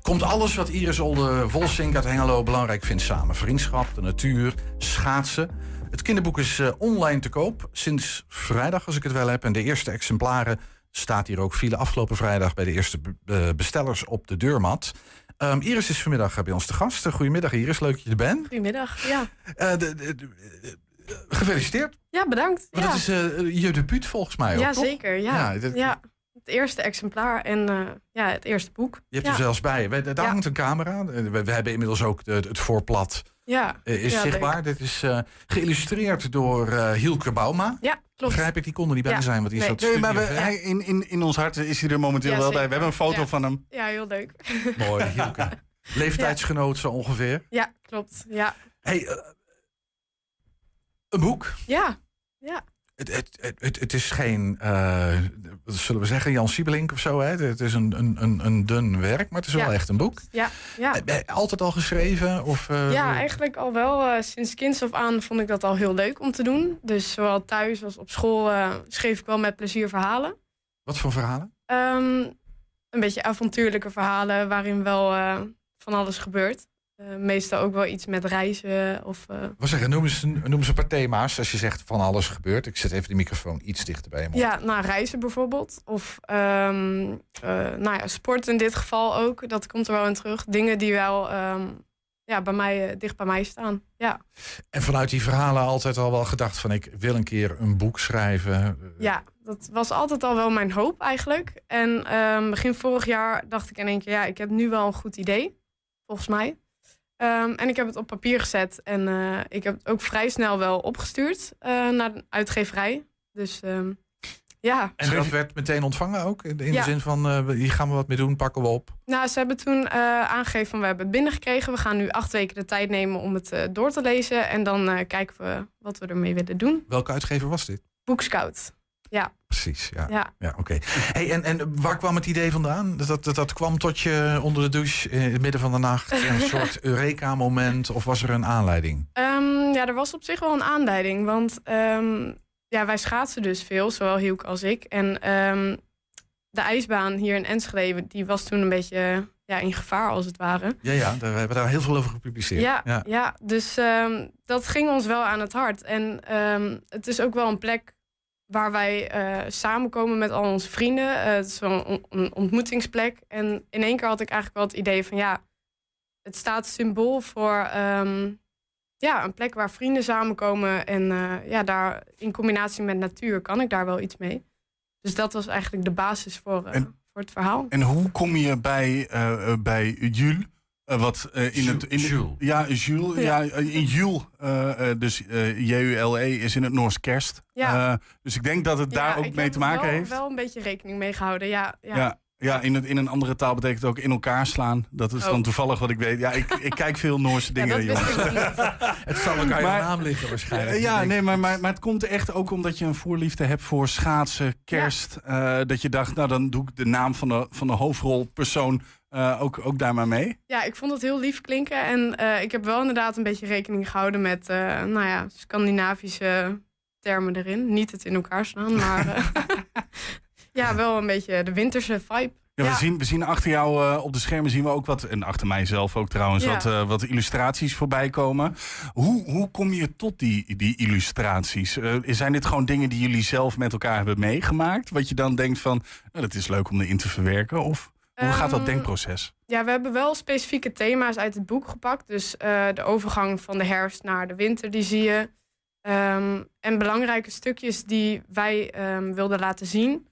komt alles wat Iris Olde Volsink uit Hengelo belangrijk vindt samen. Vriendschap, de natuur, schaatsen. Het kinderboek is uh, online te koop sinds vrijdag, als ik het wel heb. En de eerste exemplaren staat hier ook file afgelopen vrijdag bij de eerste eh, bestellers op de deurmat. Ehm, Iris is vanmiddag bij ons te gast. Eh, Goedemiddag Iris, leuk dat je er bent. Goedemiddag. Ja, Eh, de- de- de- eh, gefeliciteerd. ja bedankt. Ja, Het is eh, je debuut volgens mij ook, ja toch? zeker. Ja. Ja, het eerste exemplaar en eh, ja, het eerste boek. Je hebt ja. er zelfs bij. We- Daar Ja. hangt een camera. Eh, We, we hebben inmiddels ook de- het voorplat Ja, eh, is Ja, zichtbaar. Dit is eh, geïllustreerd door eh, Hielke Bauma. ja klopt. Begrijp ik, die kon er niet bij Ja. zijn, want die Nee. zat Nee, maar we, hij, in, in, in ons hart is hij er momenteel Ja, wel bij. We hebben een foto Ja. van hem. Ja, heel leuk. Mooi, Hielke. Leeftijdsgenoot zo ongeveer. Ja, klopt. Ja, Hey, een boek. ja. Het, het, het, het, het is geen, eh, zullen we zeggen, Jan Siebelink of zo. Hè? Het is een, een, een, een dun werk, maar het is wel echt een boek. Ja, ja. Eh, je Altijd al geschreven? Of, eh, ja, eigenlijk al wel. eh, sinds kinds af aan vond ik dat al heel leuk om te doen. Dus zowel thuis als op school eh, schreef ik wel met plezier verhalen. Wat voor verhalen? Ehm, een beetje avontuurlijke verhalen waarin wel eh, van alles gebeurt. Eh, meestal ook wel iets met reizen of... eh, Wat zeggen, noem eens, een- noem eens een paar thema's als je zegt van alles gebeurt. Ik zet even de microfoon iets dichter bij mond. Ja, nou, reizen bijvoorbeeld. Of ehm, eh, nou ja, sport in dit geval ook. Dat komt er wel in terug. Dingen die wel ehm, ja, bij mij, dicht bij mij staan. Ja, En vanuit die verhalen altijd al wel gedacht van ik wil een keer een boek schrijven. ja, dat was altijd al wel mijn hoop eigenlijk. En ehm, begin vorig jaar dacht ik in één keer... ja, ik heb nu wel een goed idee, volgens mij. Ehm, en ik heb het op papier gezet. En eh, ik heb het ook vrij snel wel opgestuurd eh, naar de uitgeverij. Dus ehm, ja, En dat werd meteen ontvangen ook? In de in de Ja. zin van, eh, hier gaan we wat mee doen, pakken we op. Nou, ze hebben toen eh, aangegeven van we hebben het binnengekregen. We gaan nu acht weken de tijd nemen om het eh, door te lezen. En dan eh, kijken we wat we ermee willen doen. Welke uitgever was dit? Boekscout. Precies, ja. Ja. Ja, oké. Hey, en, en waar kwam het idee vandaan? Dat, dat, dat kwam tot je onder de douche in het midden van de nacht? Een soort Eureka-moment? Of was er een aanleiding? Ehm, ja, er was op zich wel een aanleiding. Want ehm, ja, wij schaatsen dus veel, zowel Hielke als ik. En ehm, de ijsbaan hier in Enschede, die was toen een beetje ja, in gevaar als het ware. Ja, ja, daar, we hebben daar heel veel over gepubliceerd. Ja, ja. ja. dus dat ging ons wel aan het hart. En het is ook wel een plek waar wij eh, samenkomen met al onze vrienden. Eh, het is wel een, een ontmoetingsplek. En in één keer had ik eigenlijk wel het idee van ja, het staat symbool voor ehm, ja, een plek waar vrienden samenkomen. En eh, ja, daar in combinatie met natuur kan ik daar wel iets mee. Dus dat was eigenlijk de basis voor, En- voor het verhaal. En hoe kom je bij, bij Jules? Eh, wat eh, in het. In, Jules. Ja, Jules. Ja. Ja. in Jules. eh, eh, dus eh, J-U-L-E is in het Noors kerst. Ja. Eh, dus ik denk dat het daar Ja, ook mee te maken wel, heeft. wel een beetje rekening mee gehouden, ja. ja. Ja, ja in, het, in een andere taal betekent het ook in elkaar slaan. Dat is dan Oh. toevallig wat ik weet. Ja, ik, ik kijk veel Noorse Ja, dingen, dat wist jongens. ik ook niet. Het zal elkaar Maar- je naam liggen waarschijnlijk. Eh, ja, nee, maar, maar, maar het komt echt ook omdat je een voorliefde hebt voor schaatsen, kerst. eh, dat je dacht, nou dan doe ik de naam van de, van de hoofdrolpersoon eh, ook, ook daar maar mee. Ja, ik vond het heel lief klinken. En eh, ik heb wel inderdaad een beetje rekening gehouden met, eh, nou ja, Scandinavische termen erin. Niet het in elkaar slaan, maar ja, wel een beetje de winterse vibe. Ja, We, zien, we zien achter jou op de schermen zien we ook wat, en achter mij zelf ook trouwens, Ja. wat, wat illustraties voorbij komen. Hoe, hoe kom je tot die, die illustraties? Zijn dit gewoon dingen die jullie zelf met elkaar hebben meegemaakt? Wat je dan denkt van, nou, dat is leuk om erin te verwerken? Of hoe gaat dat Ehm, denkproces? Ja, we hebben wel specifieke thema's uit het boek gepakt. Dus eh, de overgang van de herfst naar de winter, die zie je. Ehm, en belangrijke stukjes die wij ehm, wilden laten zien,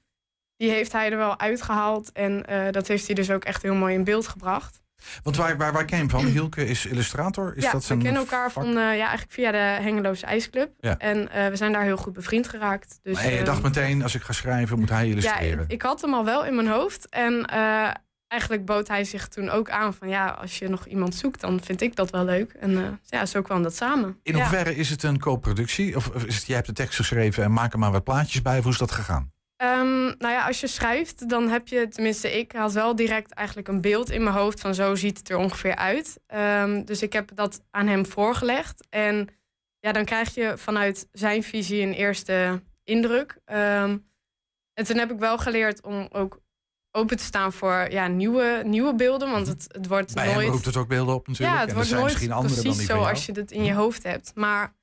die heeft hij er wel uitgehaald. En eh, dat heeft hij dus ook echt heel mooi in beeld gebracht. Want waar, waar, waar ken je hem van? Hielke is illustrator. Is ja, dat we kennen elkaar vak? van, eh, ja, eigenlijk via de Hengeloze IJsclub. Ja. En eh, we zijn daar heel goed bevriend geraakt. Dus, en je eh, dacht meteen, als ik ga schrijven, moet hij ja, illustreren. ik, ik had hem al wel in mijn hoofd. En eh, eigenlijk bood hij zich toen ook aan van... ja, als je nog iemand zoekt, dan vind ik dat wel leuk. En ja, zo kwam dat samen. In ja. hoeverre is het een co-productie? Of of is het, jij hebt de tekst geschreven en maak er maar wat plaatjes bij? Of hoe is dat gegaan? Ehm, nou ja, als je schrijft, dan heb je, tenminste ik had wel direct eigenlijk een beeld in mijn hoofd van zo ziet het er ongeveer uit. Ehm, dus ik heb dat aan hem voorgelegd. En ja, dan krijg je vanuit zijn visie een eerste indruk. Ehm, en toen heb ik wel geleerd om ook open te staan voor ja, nieuwe, nieuwe beelden. Want het, het wordt Bij nooit... roept het ook beelden op natuurlijk. Ja, het en wordt nooit misschien andere dan precies die zo van jou. als je het in je hoofd hebt. Maar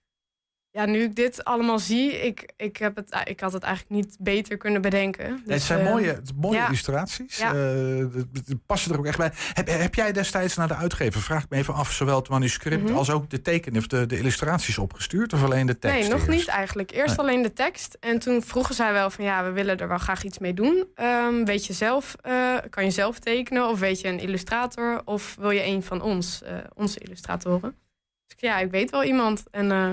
ja, nu ik dit allemaal zie, ik, ik, heb het, ik had het eigenlijk niet beter kunnen bedenken. het Dus, zijn eh, mooie, het- mooie ja. illustraties. Ja. Eh, d- d- passen er ook echt bij. Heb, heb jij destijds naar de uitgever, vraag ik me even af, zowel het manuscript Mhm. als ook de tekenen of de, de illustraties opgestuurd? Of alleen de tekst? Nee, nog eerst? niet eigenlijk. Eerst Nee. alleen de tekst. En toen vroegen zij wel van ja, we willen er wel graag iets mee doen. Ehm, weet je zelf, eh, kan je zelf tekenen? Of weet je een illustrator? Of wil je een van ons, eh, onze illustratoren? Dus ja, ik weet wel iemand. En eh,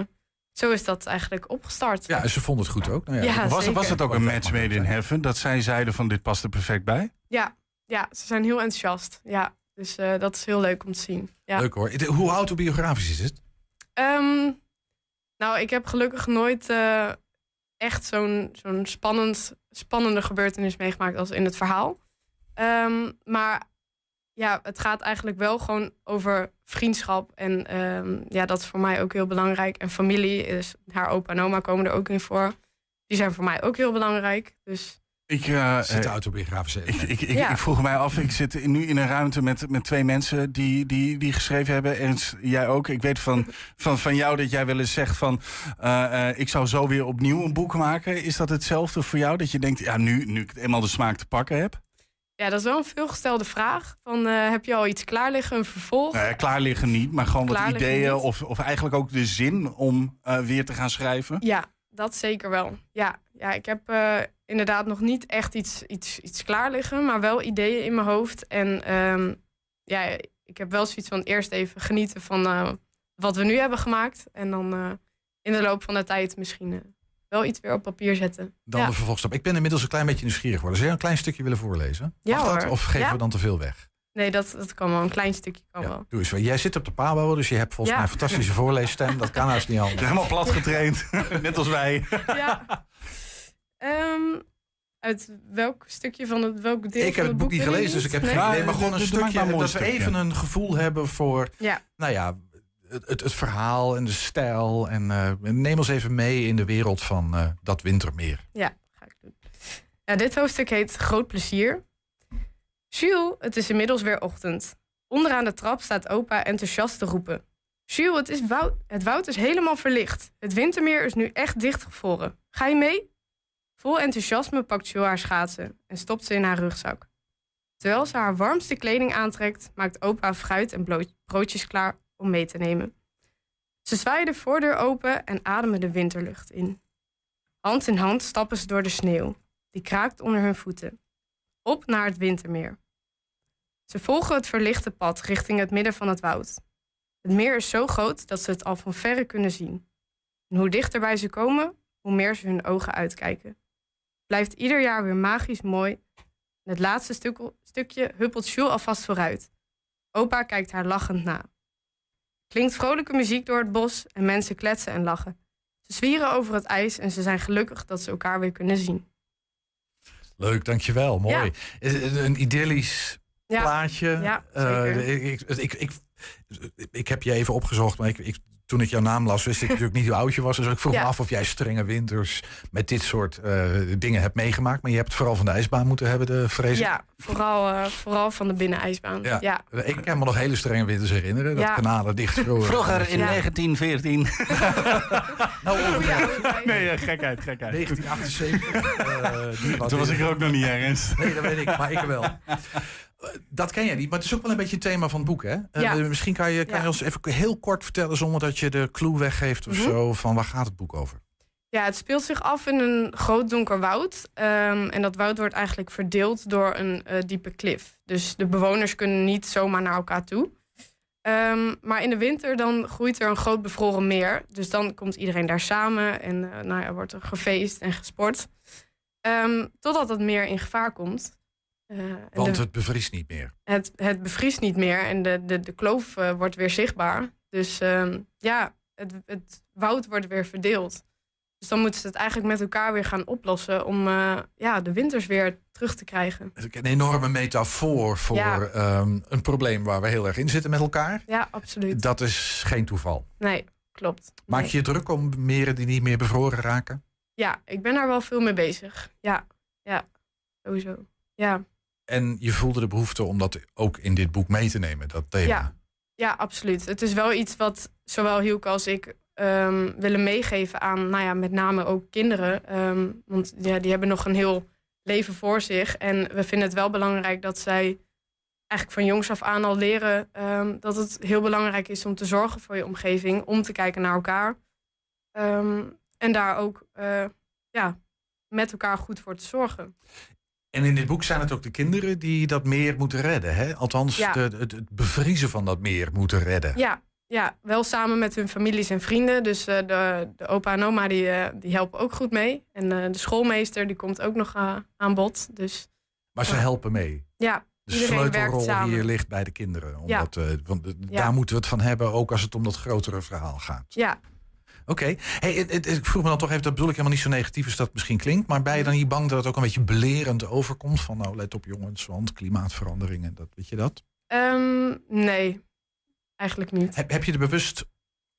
zo is dat eigenlijk opgestart. Ja, en ze vonden het goed ook. Nou ja, Ja, Was, zeker. was het ook een match made in heaven? Dat zij zeiden van dit past er perfect bij? Ja, ja, ze zijn heel enthousiast. Ja, dus eh, dat is heel leuk om te zien. Ja. Leuk hoor. Hoe autobiografisch is het? Ehm, nou, ik heb gelukkig nooit eh, echt zo'n zo'n spannend, spannende gebeurtenis meegemaakt als in het verhaal. Ehm, maar ja, het gaat eigenlijk wel gewoon over vriendschap. En ehm, ja, dat is voor mij ook heel belangrijk. En familie, is, haar opa en oma komen er ook in voor. Die zijn voor mij ook heel belangrijk. Dus Ik, eh, Zit de eh, autobiografische ik, ik, ik, Ja. ik vroeg mij af, ik zit nu in een ruimte met, met twee mensen die, die, die geschreven hebben. En jij ook. Ik weet van, van, van jou dat jij wel eens zegt van... eh, eh, ik zou zo weer opnieuw een boek maken. Is dat hetzelfde voor jou? Dat je denkt, ja, nu, nu ik eenmaal de smaak te pakken heb. Ja, dat is wel een veelgestelde vraag. Van, eh, heb je al iets klaar liggen, een vervolg? Eh, klaar liggen niet, maar gewoon wat ideeën. niet. Of, of eigenlijk ook de zin om eh, weer te gaan schrijven. Ja, dat zeker wel. Ja, ja ik heb eh, inderdaad nog niet echt iets, iets, iets klaar liggen, maar wel ideeën in mijn hoofd. En ehm, ja, ik heb wel zoiets van eerst even genieten van wat we nu hebben gemaakt. En dan in de loop van de tijd misschien wel iets weer op papier zetten. Dan ja. de vervolgstap. Ik ben inmiddels een klein beetje nieuwsgierig geworden. Zou je een klein stukje willen voorlezen? Ja, Mag dat? hoor. Of geven Ja. we dan te veel weg? Nee, dat, dat kan wel. Een klein stukje kan Ja, wel. doe eens. Jij zit op de Pabo, dus je hebt volgens Ja. mij een fantastische voorleesstem. Dat kan haast niet anders. Helemaal plat getraind, net als wij. Ja. Ehm, uit welk stukje van het welk deel Ik heb het boek niet gelezen, dus ik heb Nee? geen idee. Maar gewoon een stukje, dat we even een gevoel hebben voor, Ja. nou ja, het, verhaal en de stijl. En eh, neem ons even mee in de wereld van eh, dat wintermeer. Ja, ga ik doen. Ja, dit hoofdstuk heet Groot Plezier. Jules, het is inmiddels weer ochtend. Onderaan de trap staat opa enthousiast te roepen. Jules, het, is woud, het woud is helemaal verlicht. Het wintermeer is nu echt dichtgevroren. Ga je mee? Vol enthousiasme pakt Jules haar schaatsen en stopt ze in haar rugzak. Terwijl ze haar warmste kleding aantrekt, maakt opa fruit en broodjes klaar om mee te nemen. Ze zwaaien de voordeur open en ademen de winterlucht in. Hand in hand stappen ze door de sneeuw, die kraakt onder hun voeten. Op naar het wintermeer. Ze volgen het verlichte pad richting het midden van het woud. Het meer is zo groot dat ze het al van verre kunnen zien. En hoe dichterbij ze komen, hoe meer ze hun ogen uitkijken. Blijft ieder jaar weer magisch mooi. Het laatste stuk, stukje huppelt Jules alvast vooruit. Opa kijkt haar lachend na. Klinkt vrolijke muziek door het bos en mensen kletsen en lachen. Ze zwieren over het ijs en ze zijn gelukkig dat ze elkaar weer kunnen zien. Leuk, dankjewel. Mooi. Een idyllisch Ja, plaatje. Ja, zeker. ik, ik, ik, ik, ik heb je even opgezocht, maar ik, toen ik jouw naam las, wist ik natuurlijk niet hoe oud je was. Dus ik vroeg Ja. me af of jij strenge winters met dit soort eh, dingen hebt meegemaakt. Maar je hebt het vooral van de ijsbaan moeten hebben, de vrees. ja, vooral, eh, vooral van de binnenijsbaan. Ja. Ja. Ik kan me nog hele strenge winters herinneren. Dat Ja. kanalen dichtvroren. Vroeger in Ja. 1914. Nou. Nee, eh, gekheid, gekheid. 1978. eh, die wat Toen was ik er ook nog niet ergens. Nee, dat weet ik, maar ik wel. Eh, Dat ken jij niet, maar het is ook wel een beetje het thema van het boek, hè? Eh, Ja. misschien kan je, kan je ons even heel kort vertellen, zonder dat je de clue weggeeft of Mhm. zo, van waar gaat het boek over? Ja, het speelt zich af in een groot donker woud. Ehm, en dat woud wordt eigenlijk verdeeld door een eh, diepe klif. Dus de bewoners kunnen niet zomaar naar elkaar toe. Ehm, maar in de winter dan groeit er een groot bevroren meer. Dus dan komt iedereen daar samen en eh, nou ja, wordt er gefeest en gesport. Ehm, totdat het meer in gevaar komt. Eh, Want de- het bevriest niet meer. het, het bevriest niet meer en de, de, de kloof eh, wordt weer zichtbaar. Dus ehm, ja, het, het woud wordt weer verdeeld. Dus dan moeten ze het eigenlijk met elkaar weer gaan oplossen om eh, ja, de winters weer terug te krijgen. Het is Een enorme metafoor voor Ja. ehm, een probleem waar we heel erg in zitten met elkaar. Ja, absoluut. Dat is geen toeval. Nee, klopt. Maak Nee. je je druk om meren die niet meer bevroren raken? Ja, ik ben daar wel veel mee bezig. Ja, ja, sowieso. Ja, En je voelde de behoefte om dat ook in dit boek mee te nemen, dat thema. Ja. absoluut. Het is wel iets wat zowel Hielke als ik ehm, willen meegeven aan, nou ja, met name ook kinderen. Ehm, want ja, die hebben nog een heel leven voor zich. En we vinden het wel belangrijk dat zij eigenlijk van jongs af aan al leren ehm, dat het heel belangrijk is om te zorgen voor je omgeving, om te kijken naar elkaar. En daar ook eh, ja, met elkaar goed voor te zorgen. En in dit boek zijn het ook de kinderen die dat meer moeten redden. Hè? Althans, Ja. de, het, het bevriezen van dat meer moeten redden. Ja, ja, wel samen met hun families en vrienden. Dus eh, de, de opa en oma die, eh, die helpen ook goed mee. En eh, de schoolmeester die komt ook nog aan bod. Dus Maar ze helpen mee. ja, De sleutelrol hier ligt bij de kinderen. Omdat, want Ja. daar moeten we het van hebben, ook als het om dat grotere verhaal gaat. Ja, Oké. Hey, ik vroeg me dan toch even, dat bedoel ik helemaal niet zo negatief als dat misschien klinkt. Maar ben je dan niet bang dat het ook een beetje belerend overkomt? Van nou, let op jongens, want klimaatveranderingen, dat, weet je dat? Ehm, nee, eigenlijk niet. Heb, heb je er bewust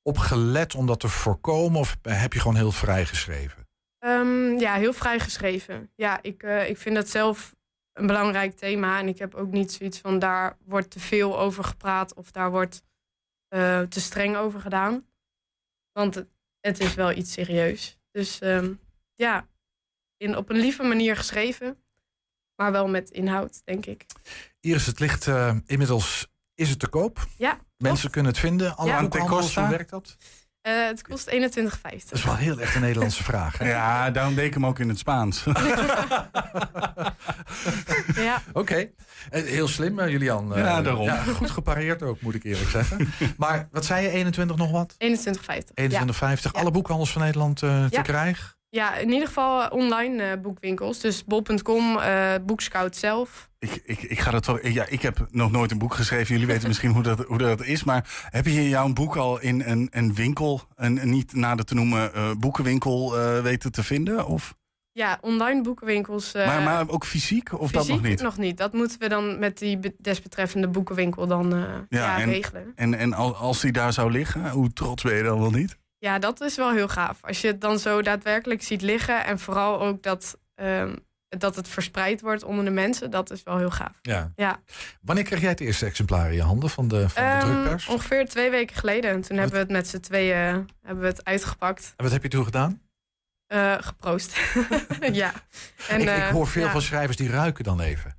op gelet om dat te voorkomen? Of heb je gewoon heel vrij geschreven? Ehm, ja, heel vrij geschreven. Ja, ik, eh, ik vind dat zelf een belangrijk thema. En ik heb ook niet zoiets van daar wordt te veel over gepraat of daar wordt eh, te streng over gedaan. Want het, is wel iets serieus. Dus ehm, ja, in, op een lieve manier geschreven. Maar wel met inhoud, denk ik. Iris, het ligt eh, inmiddels, is het te koop? Ja, Mensen kunnen het vinden. Alle Ja. Quante hoe werkt dat? Eh, het kost 21,50. Dat is wel heel echt een Nederlandse vraag. hè? Ja, daarom deed ik hem ook in het Spaans. Ja, Oké, Eh, heel slim eh, Julian. Eh, Ja, daarom. goed gepareerd ook, moet ik eerlijk zeggen. maar wat zei je, 21 nog wat? 21,50. 21,50. Ja. Alle boekhandels van Nederland eh, te Ja. krijgen? Ja, in ieder geval online eh, boekwinkels. Dus bol.com, eh Boekscout zelf. Ik, ik, ik ga dat. Ja, ik heb nog nooit een boek geschreven. Jullie weten misschien hoe dat, hoe dat is. Maar heb je jouw boek al in een, een winkel, een, een niet nader te noemen eh, boekenwinkel, eh, weten te vinden? Of, Ja, online boekenwinkels. eh, maar, maar ook fysiek? Of dat nog niet? Nog niet. Dat moeten we dan met die be- desbetreffende boekenwinkel dan ja, en- regelen. En, en al- als die daar zou liggen, hoe trots ben je dan wel niet? Ja, dat is wel heel gaaf. Als je het dan zo daadwerkelijk ziet liggen. En vooral ook dat, ehm, dat het verspreid wordt onder de mensen. Dat is wel heel gaaf. Ja. Ja. Wanneer kreeg jij het eerste exemplaar in je handen van de, van de Ehm, drukpers? ongeveer twee weken geleden. En toen hebben we het met z'n tweeën hebben we het uitgepakt. En wat heb je toen gedaan? eh, geproost. ja. En, ik, ik eh, hoor veel ja. van schrijvers die ruiken dan even.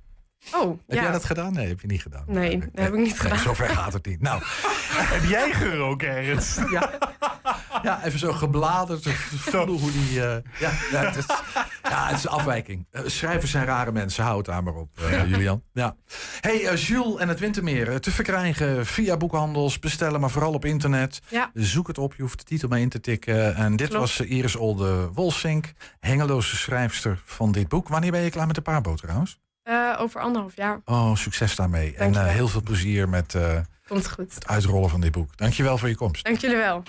Oh, Heb ja. jij dat gedaan? Nee, heb je niet gedaan. Nee, dat heb ik niet gedaan. zover gaat het niet. Nou, Heb jij geroken, Ernst? ja, even zo gebladerd. voelen hoe die... eh, ja, ja, het is, ja, het is een afwijking. Eh, schrijvers zijn rare mensen. Houd daar maar op, eh, Julian. Ja. hey, Jules en het Wintermeer. te verkrijgen via boekhandels. Bestellen, maar vooral op internet. Ja. Zoek het op. Je hoeft de titel maar in te tikken. En dit Klopt. was Iris Olde Wolsink. Hengeloze schrijfster van dit boek. Wanneer ben je klaar met de paarboot trouwens? Eh, over anderhalf jaar. Oh, succes daarmee. En eh, heel veel plezier met eh, Komt goed. het uitrollen van dit boek. Dankjewel voor je komst. Dank jullie wel.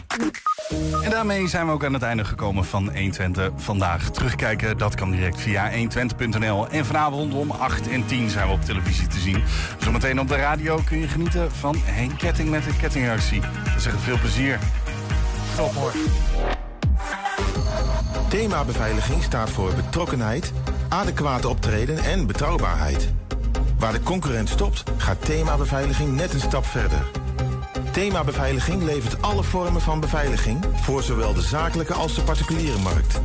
En daarmee zijn we ook aan het einde gekomen van 120 vandaag. Terugkijken, dat kan direct via 120.nl. En vanavond om 8 en 10 zijn we op televisie te zien. Zometeen op de radio kun je genieten van Henk Ketting met de kettingreactie. We zeggen veel plezier. Tot morgen. Thema beveiliging staat voor betrokkenheid, adequate optreden en betrouwbaarheid. Waar de concurrent stopt, gaat thema beveiliging net een stap verder. Thema beveiliging levert alle vormen van beveiliging voor zowel de zakelijke als de particuliere markt.